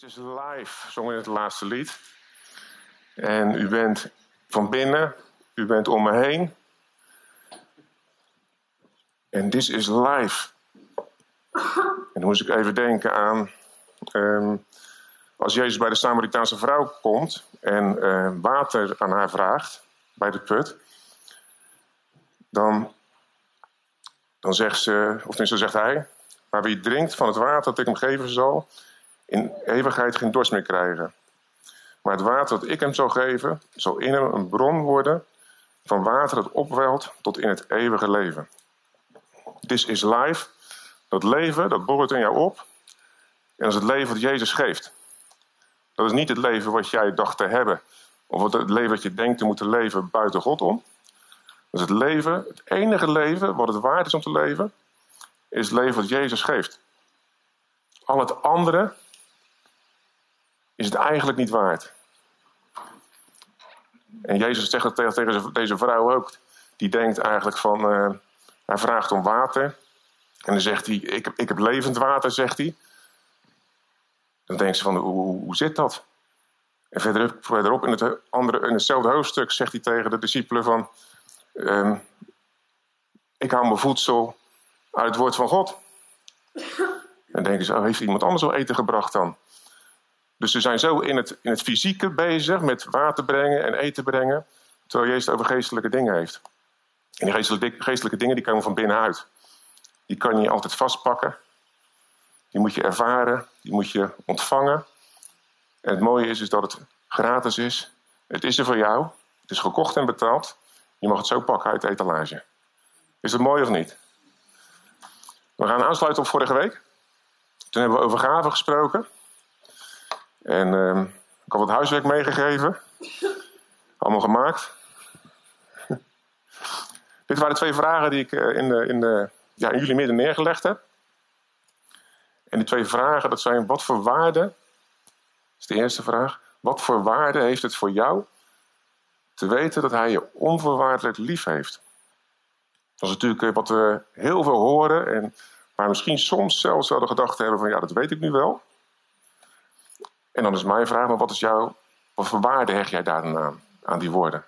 This is live, zongen in het laatste lied. En u bent van binnen, u bent om me heen. En this is live. En dan moest ik even denken aan. ehm, als Jezus bij de Samaritaanse vrouw komt en eh, water aan haar vraagt bij de put, dan, dan zegt ze, of tenminste zegt hij, maar wie drinkt van het water dat ik hem geven zal, in eeuwigheid geen dorst meer krijgen. Maar het water dat ik hem zal geven, zal in hem een bron worden van water dat opwelt tot in het eeuwige leven. This is life. Dat leven, dat borrelt in jou op. En dat is het leven dat Jezus geeft. Dat is niet het leven wat jij dacht te hebben. Of het leven wat je denkt te moeten leven buiten God om. Dat is het leven, het enige leven wat het waard is om te leven, is het leven wat Jezus geeft. Al het andere is het eigenlijk niet waard. En Jezus zegt het tegen, deze vrouw ook. Die denkt eigenlijk van, eh, hij vraagt om water. En dan zegt hij, ik heb, ik heb levend water, zegt hij. Dan denkt ze van, hoe, zit dat? En verderop, verderop in, het andere, in hetzelfde hoofdstuk zegt hij tegen de discipelen van... ehm, ik hou mijn voedsel uit het woord van God. Dan denken ze, oh, heeft iemand anders al eten gebracht dan? Dus ze zijn zo in het, in het fysieke bezig met water brengen en eten brengen, terwijl Jezus het over geestelijke dingen heeft. En die geestelijke, geestelijke dingen die komen van binnenuit. Die kan je niet altijd vastpakken. Die moet je ervaren, die moet je ontvangen. En het mooie is, is dat het gratis is. Het is er voor jou. Het is gekocht en betaald. Je mag het zo pakken uit de etalage. Is dat mooi of niet? We gaan aansluiten op vorige week. Toen hebben we over gaven gesproken. En ehm, ik had wat huiswerk meegegeven. Allemaal gemaakt. Dit waren twee vragen die ik eh, in, de, in, de, ja, in jullie midden neergelegd heb. En die twee vragen, dat zijn wat voor waarde, dat is de eerste vraag. Wat voor waarde heeft het voor jou te weten dat hij je onvoorwaardelijk lief heeft? Dat is natuurlijk eh, wat we heel veel horen en waar misschien soms zelfs zouden gedacht hebben van ja, dat weet ik nu wel. En dan is mijn vraag, maar wat is jouw, wat voor waarde hecht jij daar dan aan, aan die woorden?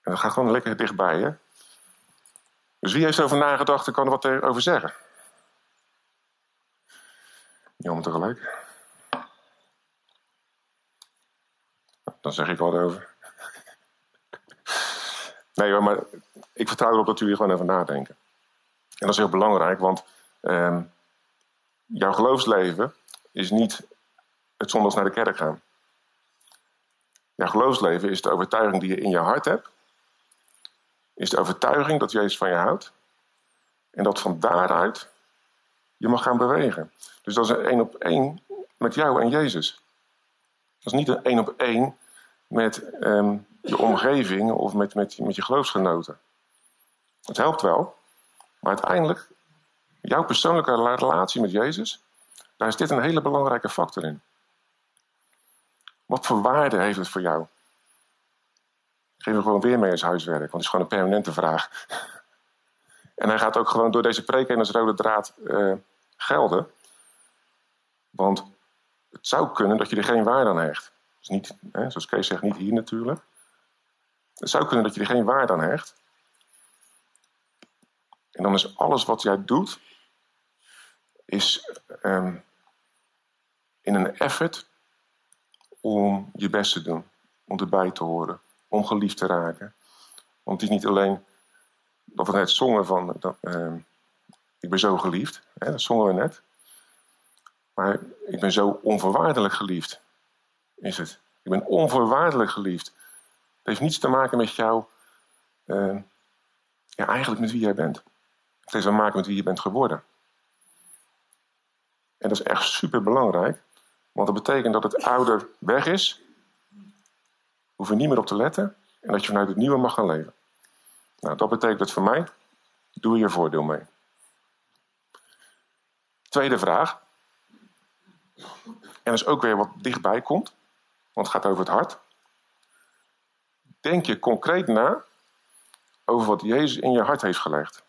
En dat gaat gewoon lekker dichtbij, hè? Dus wie heeft erover nagedacht en kan er wat over zeggen? Allemaal tegelijk. Dan zeg ik wat over. Nee maar ik vertrouw erop dat jullie gewoon even nadenken. En dat is heel belangrijk, want ehm, jouw geloofsleven is niet het zondags naar de kerk gaan. Jouw geloofsleven is de overtuiging die je in je hart hebt. Is de overtuiging dat Jezus van je houdt. En dat van daaruit je mag gaan bewegen. Dus dat is een één op één met jou en Jezus. Dat is niet een één op één met ehm, je omgeving of met, met, met je geloofsgenoten. Het helpt wel, maar uiteindelijk, jouw persoonlijke relatie met Jezus, daar is dit een hele belangrijke factor in. Wat voor waarde heeft het voor jou? Geef hem gewoon weer mee als huiswerk, want het is gewoon een permanente vraag. En hij gaat ook gewoon door deze preek als rode draad eh, gelden. Want het zou kunnen dat je er geen waarde aan hecht. Dus niet, hè, zoals Kees zegt, niet hier natuurlijk. Het zou kunnen dat je er geen waarde aan hecht. En dan is alles wat jij doet, is ehm, in een effort om je best te doen. Om erbij te horen. Om geliefd te raken. Want het is niet alleen dat we net zongen van... Ehm, ik ben zo geliefd. Hè, dat zongen we net. Maar ik ben zo onvoorwaardelijk geliefd. Is het. Ik ben onvoorwaardelijk geliefd. Het heeft niets te maken met jou... ehm, ja, eigenlijk met wie jij bent. Het heeft te maken met wie je bent geworden. En dat is echt super belangrijk. Want dat betekent dat het ouder weg is. Hoef je niet meer op te letten. En dat je vanuit het nieuwe mag gaan leven. Nou, dat betekent dat voor mij. Doe je voordeel mee. Tweede vraag. En dat is ook weer wat dichtbij komt. Want het gaat over het hart. Denk je concreet na over wat Jezus in je hart heeft gelegd.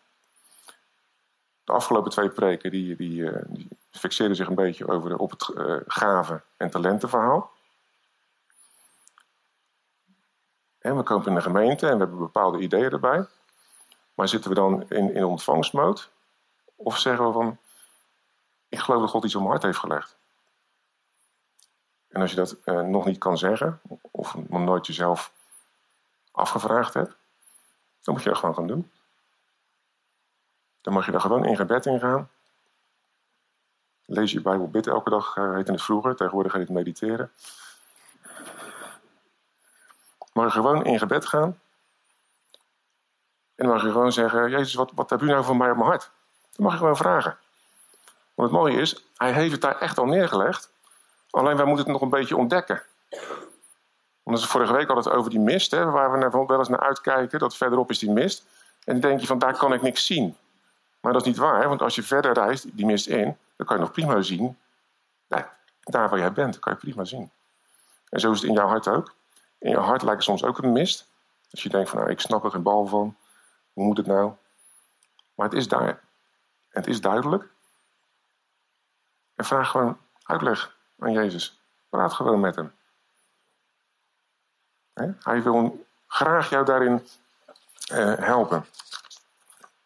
De afgelopen twee preken die, die, eh, die, fixeerde zich een beetje over, op het uh, gaven- en talentenverhaal. En we komen in de gemeente en we hebben bepaalde ideeën erbij. Maar zitten we dan in, in ontvangstmoot? Of zeggen we van, ik geloof dat God iets op mijn hart heeft gelegd. En als je dat uh, nog niet kan zeggen, of nog nooit jezelf afgevraagd hebt, dan moet je dat gewoon gaan doen. Dan mag je daar gewoon in gebed in gaan. Lees je Bijbel, bid elke dag, uh, heette het vroeger, tegenwoordig heet het mediteren. Je gewoon in gebed gaan. En dan mag je gewoon zeggen, Jezus, wat, wat heb u nou voor mij op mijn hart? Dat mag je gewoon vragen. Want het mooie is, hij heeft het daar echt al neergelegd. Alleen wij moeten het nog een beetje ontdekken. Want vorige week hadden het over die mist, hè, waar we wel eens naar uitkijken. Dat verderop is die mist. En dan denk je van, daar kan ik niks zien. Maar dat is niet waar, want als je verder reist, die mist in, dan kan je nog prima zien. daar waar jij bent, kan je prima zien. En zo is het in jouw hart ook. In jouw hart lijkt soms ook een mist. Als je denkt van, nou, ik snap er geen bal van. Hoe moet het nou? Maar het is daar. En het is duidelijk. En vraag gewoon uitleg aan Jezus. Praat gewoon met hem. Hij wil graag jou daarin uh, helpen.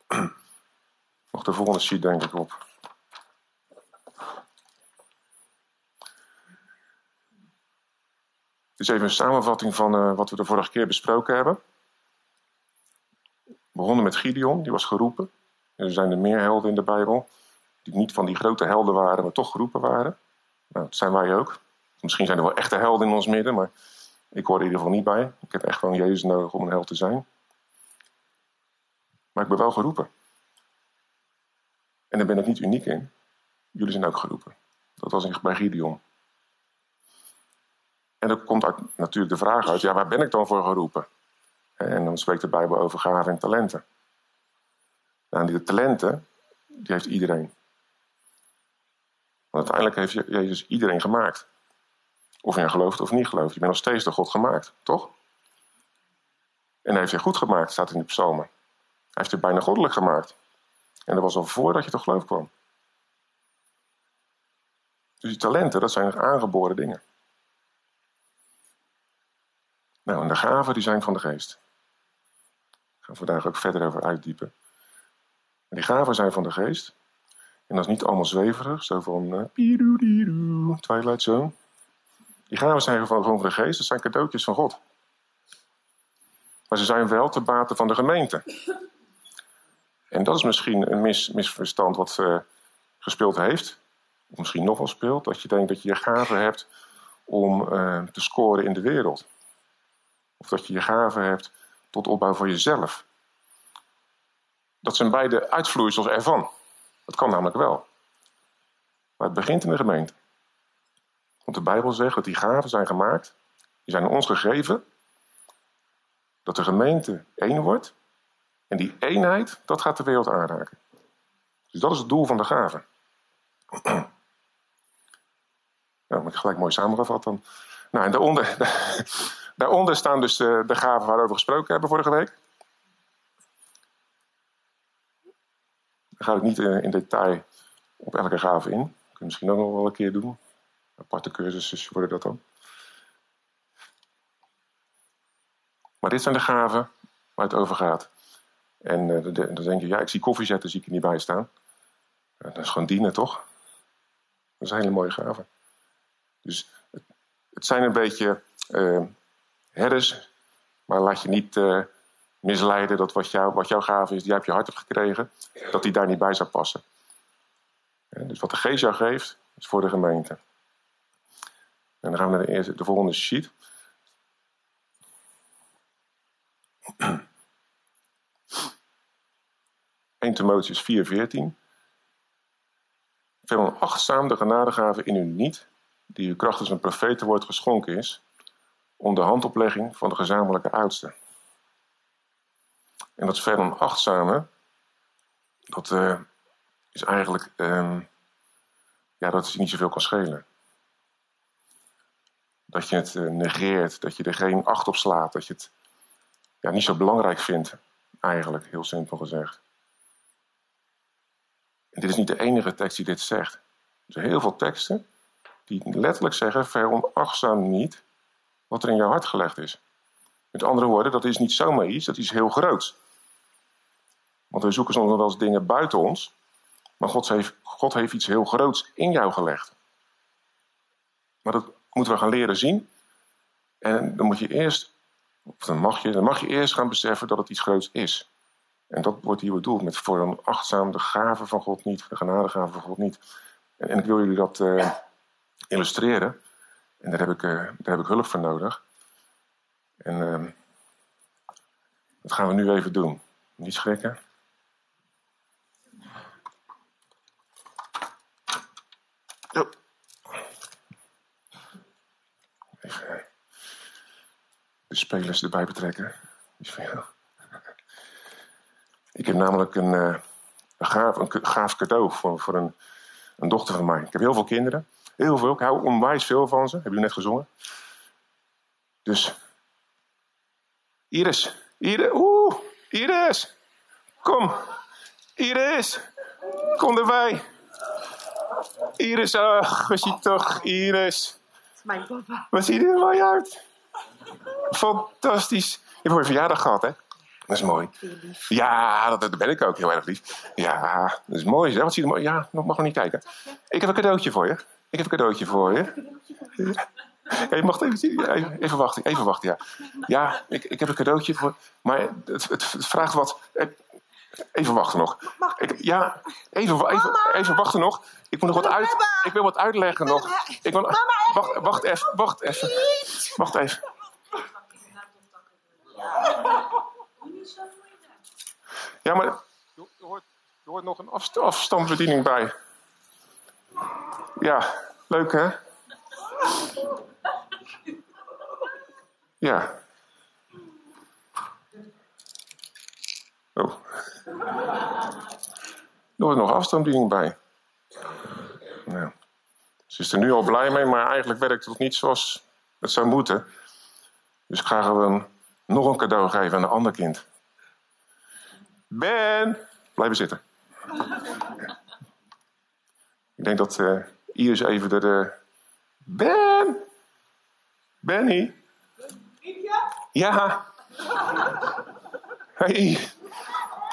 Nog de volgende sheet denk ik op. Is even een samenvatting van uh, wat we de vorige keer besproken hebben. We begonnen met Gideon, die was geroepen. Er zijn er meer helden in de Bijbel, die niet van die grote helden waren, maar toch geroepen waren. Nou, dat zijn wij ook. Misschien zijn er wel echte helden in ons midden, maar ik hoor er in ieder geval niet bij. Ik heb echt gewoon Jezus nodig om een held te zijn. Maar ik ben wel geroepen. En daar ben ik niet uniek in. Jullie zijn ook geroepen. Dat was bij Gideon. En er komt natuurlijk de vraag uit, ja, waar ben ik dan voor geroepen? En dan spreekt de Bijbel over gaven en talenten. Nou, die talenten, die heeft iedereen. Want uiteindelijk heeft Jezus iedereen gemaakt. Of je gelooft of niet gelooft. Je bent nog steeds door God gemaakt, toch? En hij heeft je goed gemaakt, staat in de psalmen. Hij heeft je bijna goddelijk gemaakt. En dat was al voordat je tot geloof kwam. Dus die talenten, dat zijn aangeboren dingen. Nou, en de gaven, die zijn van de geest. Daar gaan we vandaag ook verder over uitdiepen. En die gaven zijn van de geest. En dat is niet allemaal zweverig, zo van uh, Twilight Zone. Die gaven zijn gewoon van de geest, dat zijn cadeautjes van God. Maar ze zijn wel te baten van de gemeente. En dat is misschien een mis, misverstand wat uh, gespeeld heeft. Of misschien nog wel speelt. Dat je denkt dat je je gaven hebt om uh, te scoren in de wereld. Of dat je je gaven hebt tot opbouw voor jezelf. Dat zijn beide uitvloeisels ervan. Dat kan namelijk wel. Maar het begint in de gemeente. Want de Bijbel zegt dat die gaven zijn gemaakt, die zijn ons gegeven, dat de gemeente één wordt. En die eenheid, dat gaat de wereld aanraken. Dus dat is het doel van de gaven. Nou, ik gelijk mooi samengevat dan. Nou, en daaronder, daaronder staan dus de, de gaven waarover we gesproken hebben vorige week. Daar ga ik niet in, in detail op elke gave in. Dat kun je misschien ook nog wel een keer doen. Aparte cursussen worden dat dan. Maar dit zijn de gaven waar het over gaat. En uh, dan denk je, ja, ik zie koffiezetten, zie ik er niet bij staan. Dat is gewoon dienen, toch? Dat is hele mooie gave. Dus het, het zijn een beetje uh, herders, maar laat je niet misleiden dat wat, jou, wat jouw gave is, die heb je hart hebt gekregen, dat die daar niet bij zou passen. dus wat de geest jou geeft, is voor de gemeente. En dan gaan we naar de, eerste, de volgende sheet. Timotheus 4:14. Veel achtzaam de genadegave in u niet, die u krachtens een profetenwoord geschonken is, om de handoplegging van de gezamenlijke oudsten. En dat verder achtzame, dat uh, is eigenlijk, uh, ja, dat is niet zoveel kan schelen. Dat je het uh, negeert, dat je er geen acht op slaat, dat je het ja, niet zo belangrijk vindt, eigenlijk, heel simpel gezegd. En dit is niet de enige tekst die dit zegt. Er zijn heel veel teksten die letterlijk zeggen: veronachtzaam niet wat er in jouw hart gelegd is. Met andere woorden, dat is niet zomaar iets, dat is heel groots. Want we zoeken soms wel eens dingen buiten ons, maar God heeft, God heeft iets heel groots in jou gelegd. Maar dat moeten we gaan leren zien. En dan moet je eerst, of dan mag je, dan mag je eerst gaan beseffen dat het iets groots is. En dat wordt hier bedoeld met voor een achtzaam de gave van God niet, de genadegave van God niet. En, en ik wil jullie dat uh, illustreren. En daar heb ik, uh, daar heb ik hulp voor nodig. En dat gaan we nu even doen. Niet schrikken. Even de spelers erbij betrekken. Ik heb namelijk een, uh, een, gaaf, een gaaf cadeau voor, voor een, een dochter van mij. Ik heb heel veel kinderen. Heel veel. Ik hou onwijs veel van ze. Heb je net gezongen? Dus. Iris. Iris. Oeh. Iris. Kom. Iris. Kom erbij. Iris. Ach, zien toch. Iris. Mijn papa. Wat ziet er mooi uit. Fantastisch. Je hebt voor je verjaardag gehad, hè? Dat is mooi. Ja, dat, dat ben ik ook heel erg lief. Ja, dat is mooi. Zeg. Wat zie je er mooi? Ja, nog mag nog niet kijken. Ik heb een cadeautje voor je. Ik heb een cadeautje voor je. Ja, je mag even, even, even wachten, even wachten, ja. Ja, ik, ik heb een cadeautje voor. Maar het, het, vraagt wat. Even wachten nog. Ik, ja, even, even, even wachten nog. Ik moet nog wat uit. Ik wil wat uitleggen nog. Ik wil, wacht, wacht even, wacht even. Wacht even. Ja, maar er hoort, er hoort nog een afst afstandsbediening bij. Ja, leuk hè? Ja. Oh. Er nog afstandsbediening bij. Nou. Ze is er nu al blij mee, maar eigenlijk werkt het niet zoals het zou moeten. Dus ik ga gewoon nog een cadeau geven aan een ander kind. Ben, blijven zitten. Ik denk dat uh, Iris even de. Uh... Ben! Benny! Ja! Hey,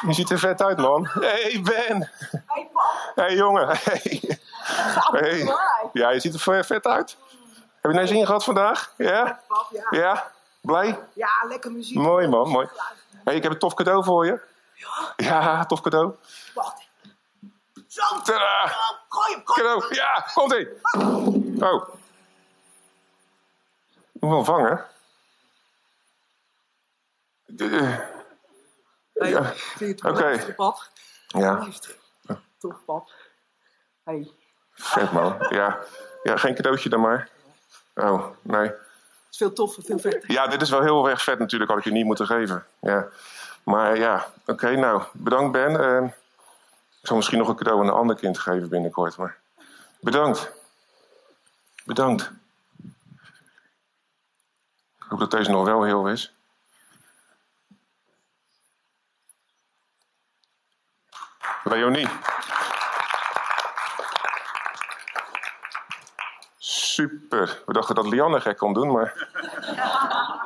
je ziet er vet uit, man. Hey, Ben! Hey, jongen. Hey. hey. Ja, je ziet er vet uit. Heb je naar zin gehad vandaag? Ja? Ja? Blij? Ja, lekker muziek. Mooi, man. Mooi. Hey, ik heb een tof cadeau voor je. Ja? Ja, tof cadeau. Wacht. Zo. Tadaa. Gooi hem, gooi. Ja, komt ie. Oh. Ik moet wel vangen. Hey, Ja. Oké. leuk, pap? ja, Luister. Toch, pap. Hey, vet man. Ja. ja, geen cadeautje dan maar. Oh, nee. het is veel toffer, veel vetter. Ja, dit is wel heel erg vet natuurlijk, had ik je niet moeten geven. Ja. Maar ja, oké, nou, bedankt Ben. Ik zal misschien nog een cadeau aan een ander kind geven binnenkort, maar bedankt. Bedankt. Ik hoop dat deze nog wel heel is. Leonie. Super. We dachten dat Lianne gek kon doen, maar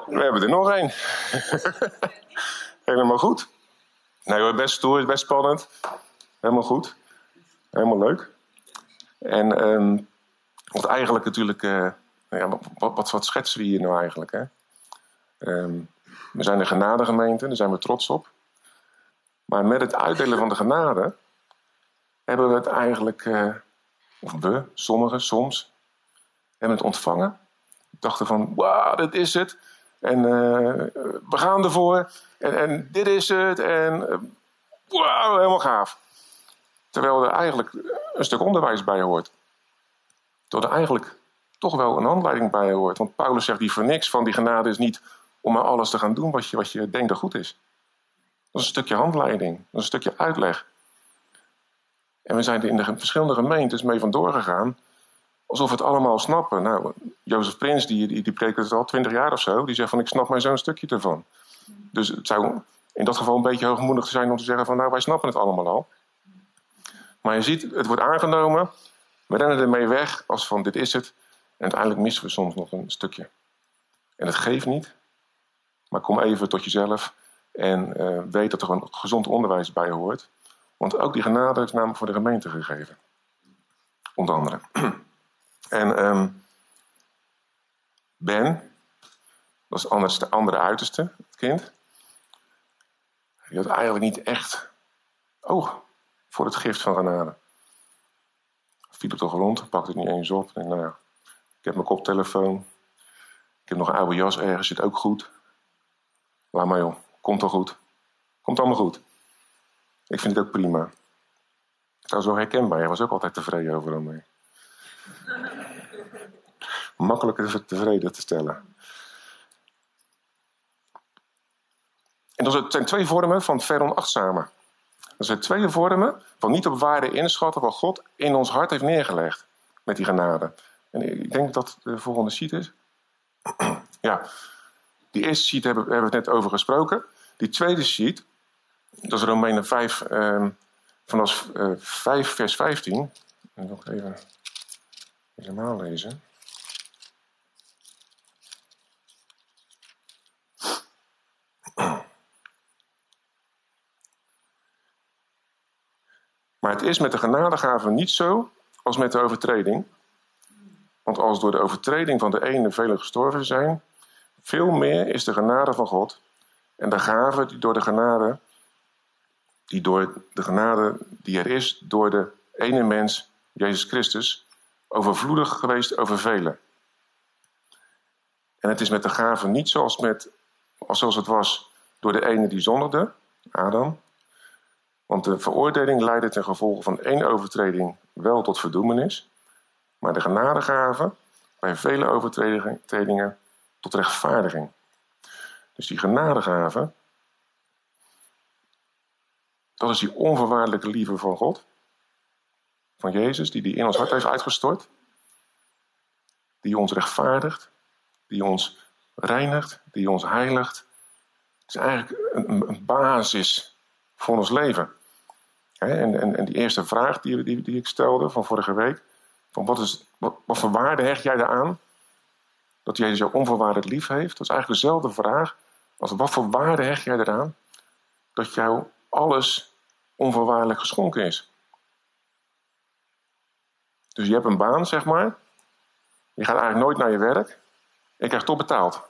we hebben er nog één. Helemaal goed. Nee hoor, best stoer, best spannend. Helemaal goed. Helemaal leuk. En ehm want eigenlijk natuurlijk, eh, nou ja, wat, wat, schetsen we hier nou eigenlijk? Hè? Ehm, we zijn een genadegemeente, daar zijn we trots op. Maar met het uitdelen van de genade hebben we het eigenlijk, eh, of we, sommigen soms, hebben het ontvangen. Dachten van, wauw, dit is het. En eh, we gaan ervoor. En, en dit is het. En eh, wauw, helemaal gaaf. Terwijl er eigenlijk een stuk onderwijs bij hoort. Terwijl er eigenlijk toch wel een handleiding bij hoort. Want Paulus zegt die voor niks van die genade is niet om maar alles te gaan doen wat je, wat je denkt dat goed is. Dat is een stukje handleiding. Dat is een stukje uitleg. En we zijn er in de verschillende gemeentes mee vandoor gegaan. Alsof we het allemaal snappen. Nou, Jozef Prins, die, die, die preekt het al twintig jaar of zo. Die zegt van, ik snap maar zo'n stukje ervan. Dus het zou in dat geval een beetje hoogmoedig zijn om te zeggen van, nou, wij snappen het allemaal al. Maar je ziet, het wordt aangenomen. We rennen ermee weg als van dit is het. En uiteindelijk missen we soms nog een stukje. En het geeft niet. Maar kom even tot jezelf en uh, weet dat er een gezond onderwijs bij hoort. Want ook die genade is namelijk voor de gemeente gegeven. Onder andere. En um, Ben, dat is anders de andere uiterste, het kind. Die had eigenlijk niet echt oog voor het gift van genade. Viel op de grond, pakte het niet eens op. En, nou ik heb mijn koptelefoon. Ik heb nog een oude jas ergens, zit ook goed. Laat maar joh, komt wel goed. Komt allemaal goed. Ik vind het ook prima. Dat is wel herkenbaar, hij was ook altijd tevreden overal mee. Makkelijk tevreden te stellen. En dat zijn twee vormen van veronachtzame. Dat zijn twee vormen van niet op waarde inschatten wat God in ons hart heeft neergelegd met die genade. En ik denk dat de volgende sheet is. ja, die eerste sheet hebben, we het net over gesproken. Die tweede sheet, dat is Romeinen 5, eh, vanaf uh, 5 vers 15. En nog even helemaal lezen. Maar het is met de genadegave niet zo als met de overtreding. Want als door de overtreding van de ene velen gestorven zijn, veel meer is de genade van God en de gave die door de genade, die door de genade die er is door de ene mens, Jezus Christus, overvloedig geweest over velen. En het is met de gave niet zoals, met, zoals het was door de ene die zondigde, Adam. Want de veroordeling leidde ten gevolge van één overtreding wel tot verdoemenis, maar de genadegave bij vele overtredingen tot rechtvaardiging. Dus die genadegave, dat is die onvoorwaardelijke liefde van God, van Jezus, die die in ons hart heeft uitgestort, die ons rechtvaardigt, die ons reinigt, die ons heiligt. Het is eigenlijk een, een basis voor ons leven. En, en, en die eerste vraag die, die, ik stelde van vorige week, van wat, is, wat, wat voor waarde hecht jij eraan dat Jezus jou onvoorwaardelijk lief heeft? Dat is eigenlijk dezelfde vraag als wat voor waarde hecht jij eraan dat jou alles onvoorwaardelijk geschonken is? Dus je hebt een baan, zeg maar. Je gaat eigenlijk nooit naar je werk. En je krijgt toch betaald.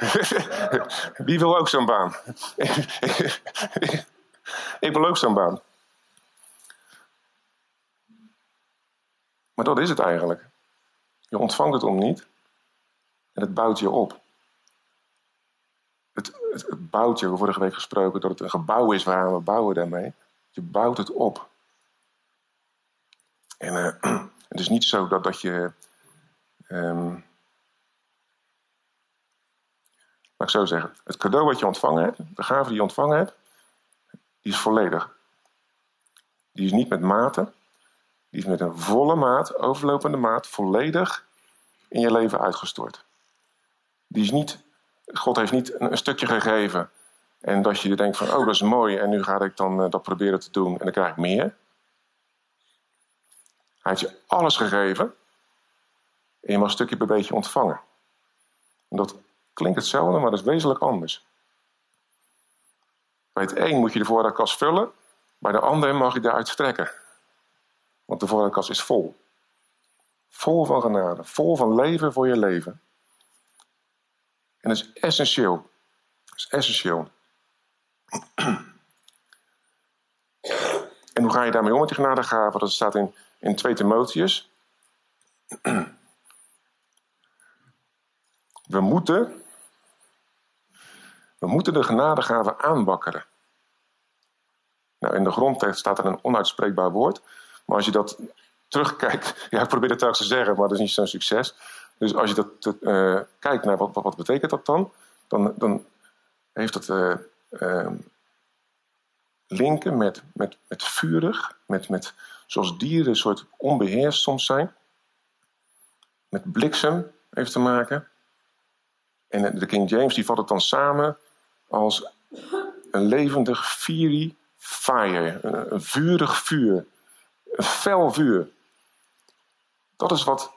Wie wil ook zo'n baan? ik wil ook zo'n baan. Maar dat is het eigenlijk. Je ontvangt het om niet en het bouwt je op. Het, het, bouwt je, we vorige week gesproken dat het een gebouw is waar we bouwen daarmee. Je bouwt het op. En uh, het is niet zo dat, dat je. Um, laat ik zo zeggen. Het cadeau wat je ontvangen hebt, de gave die je ontvangen hebt, die is volledig. Die is niet met maten. Die is met een volle maat, overlopende maat, volledig in je leven uitgestort. Die is niet, God heeft niet een, stukje gegeven. En dat je denkt van, oh dat is mooi en nu ga ik dan uh, dat proberen te doen en dan krijg ik meer. Hij heeft je alles gegeven en je mag stukje bij beetje ontvangen. En dat klinkt hetzelfde, maar dat is wezenlijk anders. Bij het een moet je de voorraadkast vullen, bij de ander mag je eruit strekken. Want de voorraadkast is vol. Vol van genade, vol van leven voor je leven. En dat is essentieel. Is essentieel. En hoe ga je daarmee om met die genadegave? Dat staat in in 2 Timotheus. We moeten, we moeten de genadegave aanbakkeren. Nou, in de grondtekst staat er een onuitspreekbaar woord. Maar als je dat terugkijkt, ja, ik probeer het trouwens te zeggen, maar dat is niet zo'n succes. Dus als je dat uh, kijkt naar wat, wat, wat, betekent dat dan, dan, dan heeft dat uh, uh, linken met, met, met vurig, met, met zoals dieren een soort onbeheerst soms zijn. Met bliksem heeft te maken. En de King James die vat het dan samen als een levendig, fiery fire, een, vurig vuur, een fel vuur. Dat is wat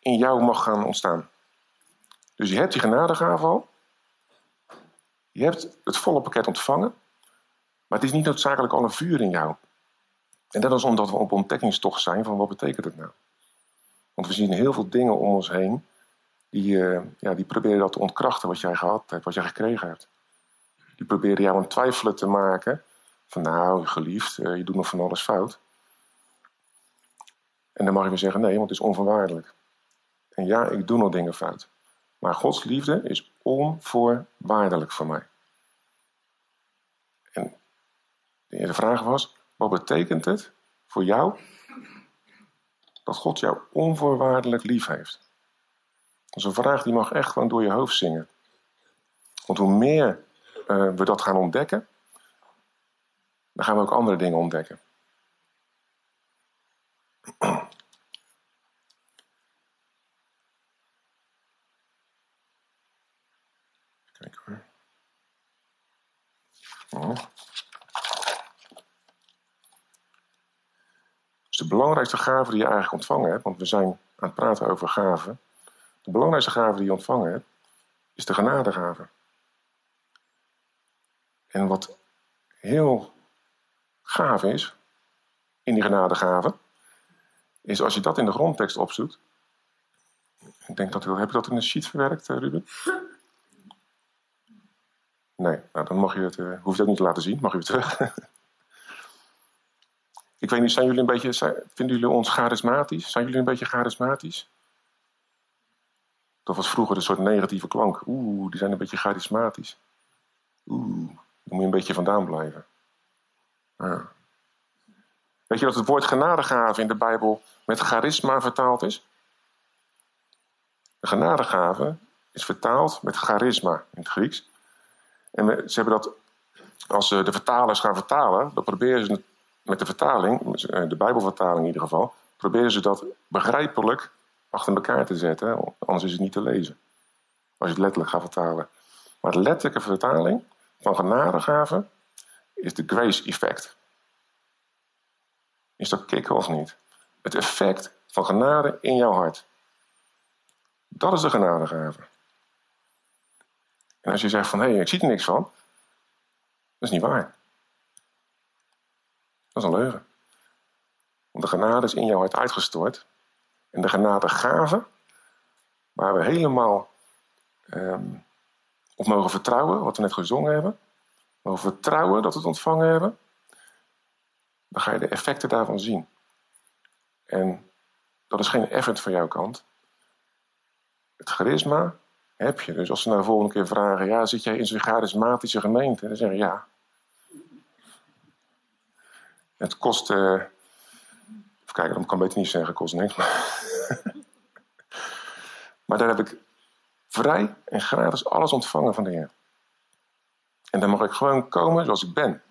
in jou mag gaan ontstaan. Dus je hebt die genadegave al. Je hebt het volle pakket ontvangen. Maar het is niet noodzakelijk al een vuur in jou. En dat is omdat we op ontdekkingstocht zijn van wat betekent het nou. Want we zien heel veel dingen om ons heen. Die, uh, ja, die proberen dat te ontkrachten wat jij gehad hebt, wat jij gekregen hebt. Die proberen jou een twijfelen te maken. Van nou, geliefd, uh, je doet nog van alles fout. En dan mag je weer zeggen, nee, want het is onvoorwaardelijk. En ja, ik doe nog dingen fout. Maar Gods liefde is onvoorwaardelijk voor mij. En de vraag was, wat betekent het voor jou dat God jou onvoorwaardelijk lief heeft? Dat is een vraag die mag echt gewoon door je hoofd zingen. Want hoe meer uh, we dat gaan ontdekken, dan gaan we ook andere dingen ontdekken. Kijk hoor. Oh. Dus de belangrijkste gave die je eigenlijk ontvangen hebt, want we zijn aan het praten over gaven. De belangrijkste gave die je ontvangen hebt, is de genadegave. En wat heel gaaf is in die genadegave, is als je dat in de grondtekst opzoekt. Ik denk dat heb je dat in een sheet verwerkt, eh, Ruben? Nee, nou dan mag je het, uh, hoef je het ook niet te laten zien, mag je weer terug. Ik weet niet, zijn jullie een beetje, vinden jullie ons charismatisch? Zijn jullie een beetje charismatisch? Dat was vroeger een soort negatieve klank. Oeh, die zijn een beetje charismatisch. Oeh, daar moet je een beetje vandaan blijven. Weet je dat het woord genadegave in de Bijbel met charisma vertaald is? De genadegave is vertaald met charisma in het Grieks. En ze hebben dat, als de vertalers gaan vertalen, dan proberen ze met de vertaling, de Bijbelvertaling in ieder geval, proberen ze dat begrijpelijk achter elkaar te zetten, anders is het niet te lezen. Als je het letterlijk gaat vertalen. Maar de letterlijke vertaling van genadegave is de grace effect. Is dat kicken of niet? Het effect van genade in jouw hart. Dat is de genadegave. En als je zegt van, hé, hey, ik zie er niks van. Dat is niet waar. Dat is een leugen. Want de genade is in jouw hart uitgestort. En de genadegave, waar we helemaal um, op mogen vertrouwen, wat we net gezongen hebben. Mogen vertrouwen dat we het ontvangen hebben dan ga je de effecten daarvan zien. En dat is geen effort van jouw kant. Het charisma heb je. Dus als ze nou de volgende keer vragen: ja, zit jij in zo'n charismatische gemeente? Dan zeggen ja. Het kost. Uh, even kijken, dat kan beter niet zeggen, kost niks. Maar, maar daar heb ik vrij en gratis alles ontvangen van de Heer. En dan mag ik gewoon komen zoals ik ben.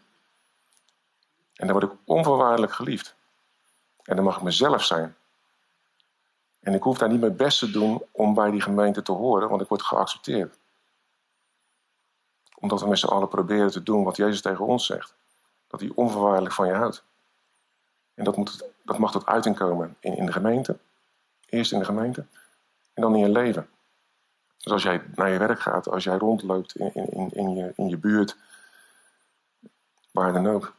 En dan word ik onvoorwaardelijk geliefd. En dan mag ik mezelf zijn. En ik hoef daar niet mijn best te doen om bij die gemeente te horen, want ik word geaccepteerd. Omdat we met z'n allen proberen te doen wat Jezus tegen ons zegt. Dat hij onvoorwaardelijk van je houdt. En dat, moet, dat mag tot uiting komen in, in de gemeente. Eerst in de gemeente. En dan in je leven. Dus als jij naar je werk gaat, als jij rondloopt in, in, in, je, in je buurt, waar dan ook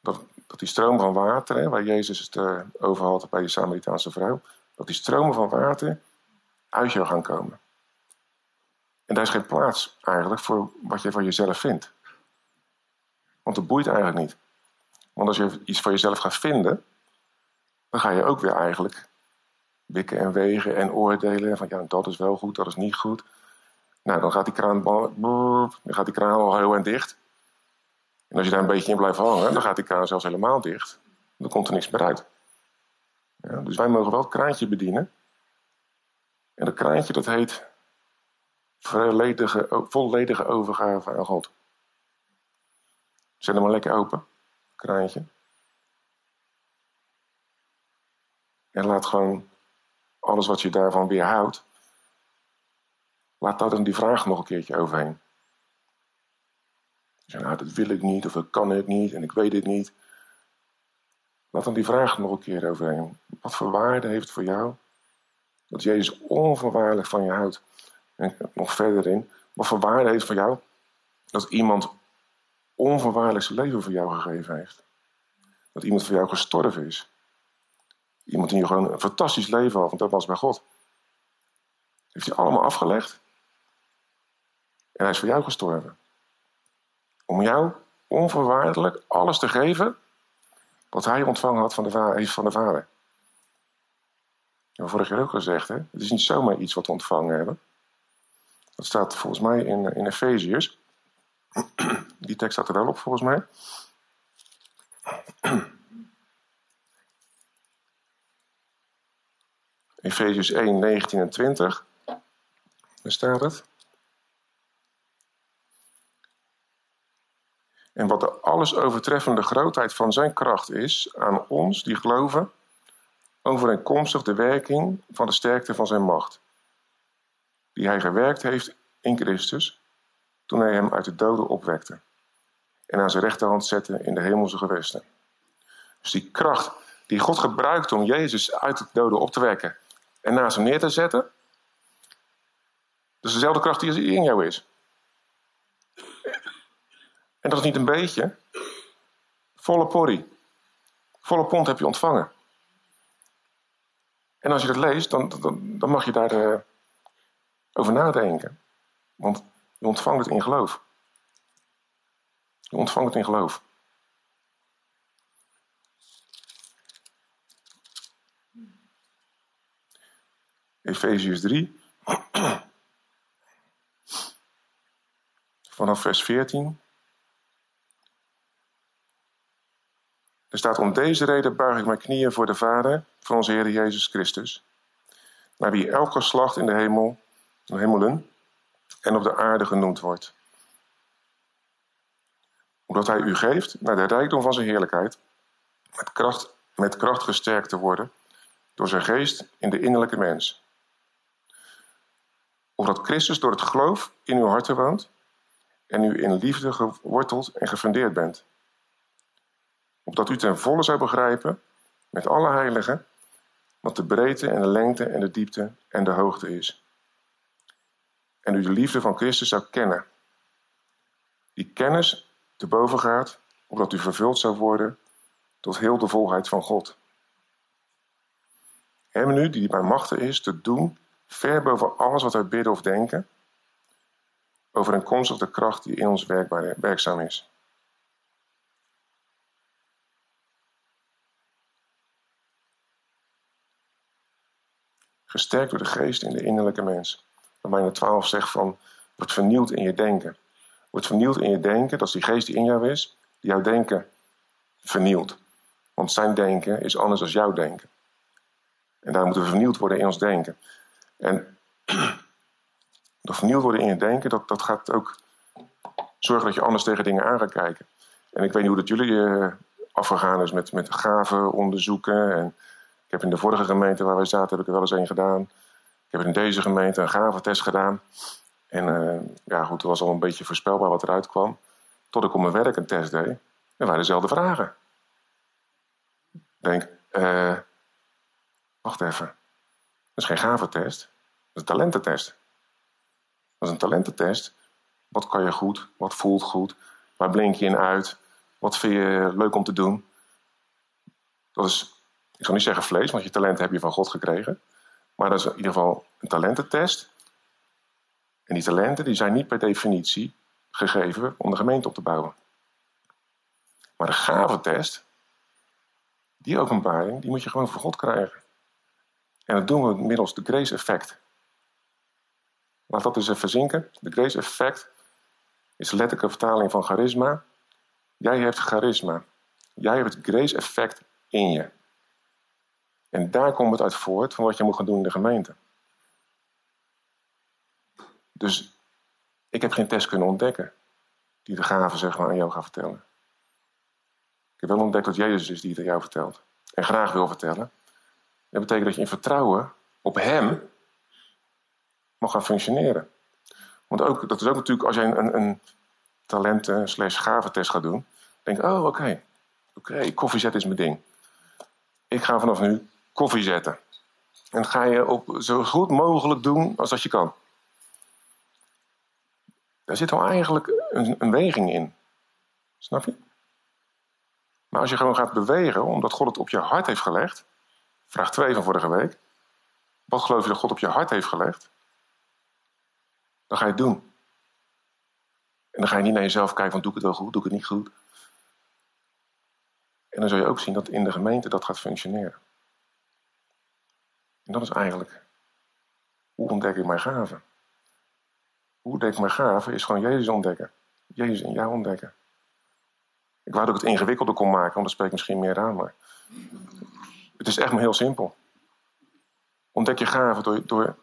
dat, dat die stroom van water, hè, waar Jezus het uh, over had bij de Samaritaanse vrouw, dat die stromen van water uit jou gaan komen. En daar is geen plaats eigenlijk voor wat je van jezelf vindt. Want het boeit eigenlijk niet. Want als je iets van jezelf gaat vinden, dan ga je ook weer eigenlijk wikken en wegen en oordelen. Van ja, dat is wel goed, dat is niet goed. Nou, dan gaat die kraan, dan gaat die kraan al heel en dicht. En als je daar een beetje in blijft hangen, dan gaat die kraan zelfs helemaal dicht. Dan komt er niks meer uit. Ja, dus wij mogen wel het kraantje bedienen. En dat kraantje dat heet volledige, volledige overgave aan God. Zet hem maar lekker open, kraantje. En laat gewoon alles wat je daarvan weerhoudt, laat daar dan die vraag nog een keertje overheen. Je zegt, nou, dat wil ik niet, of dat kan ik niet, en ik weet het niet. Laat dan die vraag nog een keer overheen. Wat voor waarde heeft het voor jou dat Jezus onvoorwaardelijk van je houdt? En nog verder in, wat voor waarde heeft het voor jou dat iemand onvoorwaardelijk zijn leven voor jou gegeven heeft? Dat iemand voor jou gestorven is? Iemand die gewoon een fantastisch leven had, want dat was bij God. Heeft hij allemaal afgelegd. En hij is voor jou gestorven. Om jou onvoorwaardelijk alles te geven wat hij ontvangen had van de, heeft van de Vader. Dat vorige keer ook gezegd, hè? het is niet zomaar iets wat we ontvangen hebben. Dat staat volgens mij in, in Efeziërs. Die tekst staat er wel op, volgens mij. Efeziërs 1, 19 en 20. Daar staat het. En wat de alles overtreffende grootheid van zijn kracht is aan ons die geloven, overeenkomstig de werking van de sterkte van zijn macht, die hij gewerkt heeft in Christus, toen hij hem uit de doden opwekte en aan zijn rechterhand zette in de hemelse gewesten. Dus die kracht die God gebruikt om Jezus uit de doden op te wekken en naast hem neer te zetten, is dezelfde kracht die in jou is. En dat is niet een beetje. Volle porrie. Volle pond heb je ontvangen. En als je dat leest, dan, dan, mag je daar uh, over nadenken. Want je ontvangt het in geloof. Je ontvangt het in geloof. Efeziërs 3. Vanaf vers 14. Er staat om deze reden buig ik mijn knieën voor de Vader van onze Heer Jezus Christus, naar wie elke geslacht in de hemel, de hemelen en op de aarde genoemd wordt. Omdat hij u geeft naar de rijkdom van zijn heerlijkheid, met kracht, met kracht gesterkt te worden door zijn geest in de innerlijke mens. Omdat Christus door het geloof in uw harten woont en u in liefde geworteld en gefundeerd bent opdat u ten volle zou begrijpen, met alle heiligen, wat de breedte en de lengte en de diepte en de hoogte is. En u de liefde van Christus zou kennen. Die kennis te boven gaat, opdat u vervuld zou worden tot heel de volheid van God. Hem nu, die bij machten is, te doen, ver boven alles wat wij bidden of denken, overeenkomstig de kracht die in ons werkbaar, werkzaam is. Gesterkt door de geest in de innerlijke mens. Romeinen 12 zegt van, wordt vernieuwd in je denken. Wordt vernieuwd in je denken, dat is die geest die in jou is, die jouw denken vernieuwt. Want zijn denken is anders dan jouw denken. En daar moeten we vernieuwd worden in ons denken. En dat vernieuwd worden in je denken, dat, dat gaat ook zorgen dat je anders tegen dingen aan gaat kijken. En ik weet niet hoe dat jullie uh, afgegaan is met, met gaven onderzoeken en ik heb in de vorige gemeente waar wij zaten, heb ik er wel eens een gedaan. Ik heb in deze gemeente een gaventest gedaan. En uh, ja, goed, het was al een beetje voorspelbaar wat eruit kwam. Tot ik op mijn werk een test deed. En waren dezelfde vragen. Ik denk, uh, wacht even. Dat is geen gaventest. Dat is een talententest. Dat is een talententest. Wat kan je goed? Wat voelt goed? Waar blink je in uit? Wat vind je leuk om te doen? Dat is ik zal niet zeggen vlees, want je talent heb je van God gekregen. Maar dat is in ieder geval een talententest. En die talenten die zijn niet per definitie gegeven om de gemeente op te bouwen. Maar de gaventest, die openbaring, die moet je gewoon voor God krijgen. En dat doen we middels de grace effect. Laat dat eens even zinken. De grace effect is letterlijke vertaling van charisma. Jij hebt charisma. Jij hebt het grace effect in je. En daar komt het uit voort van wat je moet gaan doen in de gemeente. Dus ik heb geen test kunnen ontdekken die de gave zeg maar, aan jou gaat vertellen. Ik heb wel ontdekt dat Jezus is die het aan jou vertelt. En graag wil vertellen. Dat betekent dat je in vertrouwen op Hem mag gaan functioneren. Want ook, dat is ook natuurlijk als jij een, een, talenten slash gaventest gaat doen, denk oh oké, oké, koffiezet is mijn ding. Ik ga vanaf nu koffie zetten. En ga je op zo goed mogelijk doen als dat je kan. Daar zit al eigenlijk een, een weging in. Snap je? Maar als je gewoon gaat bewegen, omdat God het op je hart heeft gelegd. Vraag 2 van vorige week. Wat geloof je dat God op je hart heeft gelegd? Dan ga je het doen. En dan ga je niet naar jezelf kijken van doe ik het wel goed, doe ik het niet goed. En dan zul je ook zien dat in de gemeente dat gaat functioneren. En dat is eigenlijk, hoe ontdek ik mijn gaven? Hoe ontdek ik mijn gaven is gewoon Jezus ontdekken. Jezus in jou ontdekken. Ik wou dat ik het ingewikkelder kon maken, want dat spreekt misschien meer aan. Maar het is echt maar heel simpel. Ontdek je gaven door, door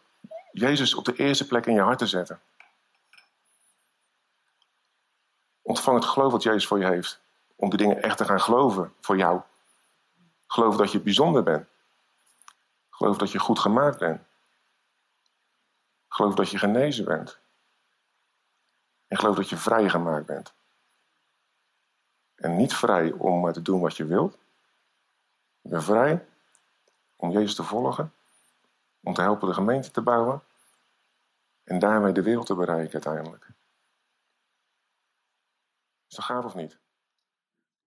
Jezus op de eerste plek in je hart te zetten. Ontvang het geloof wat Jezus voor je heeft. Om die dingen echt te gaan geloven voor jou. Geloof dat je bijzonder bent. Geloof dat je goed gemaakt bent. Geloof dat je genezen bent. En geloof dat je vrij gemaakt bent. En niet vrij om te doen wat je wilt. Je vrij om Jezus te volgen. Om te helpen de gemeente te bouwen. En daarmee de wereld te bereiken uiteindelijk. Is dat gaaf of niet?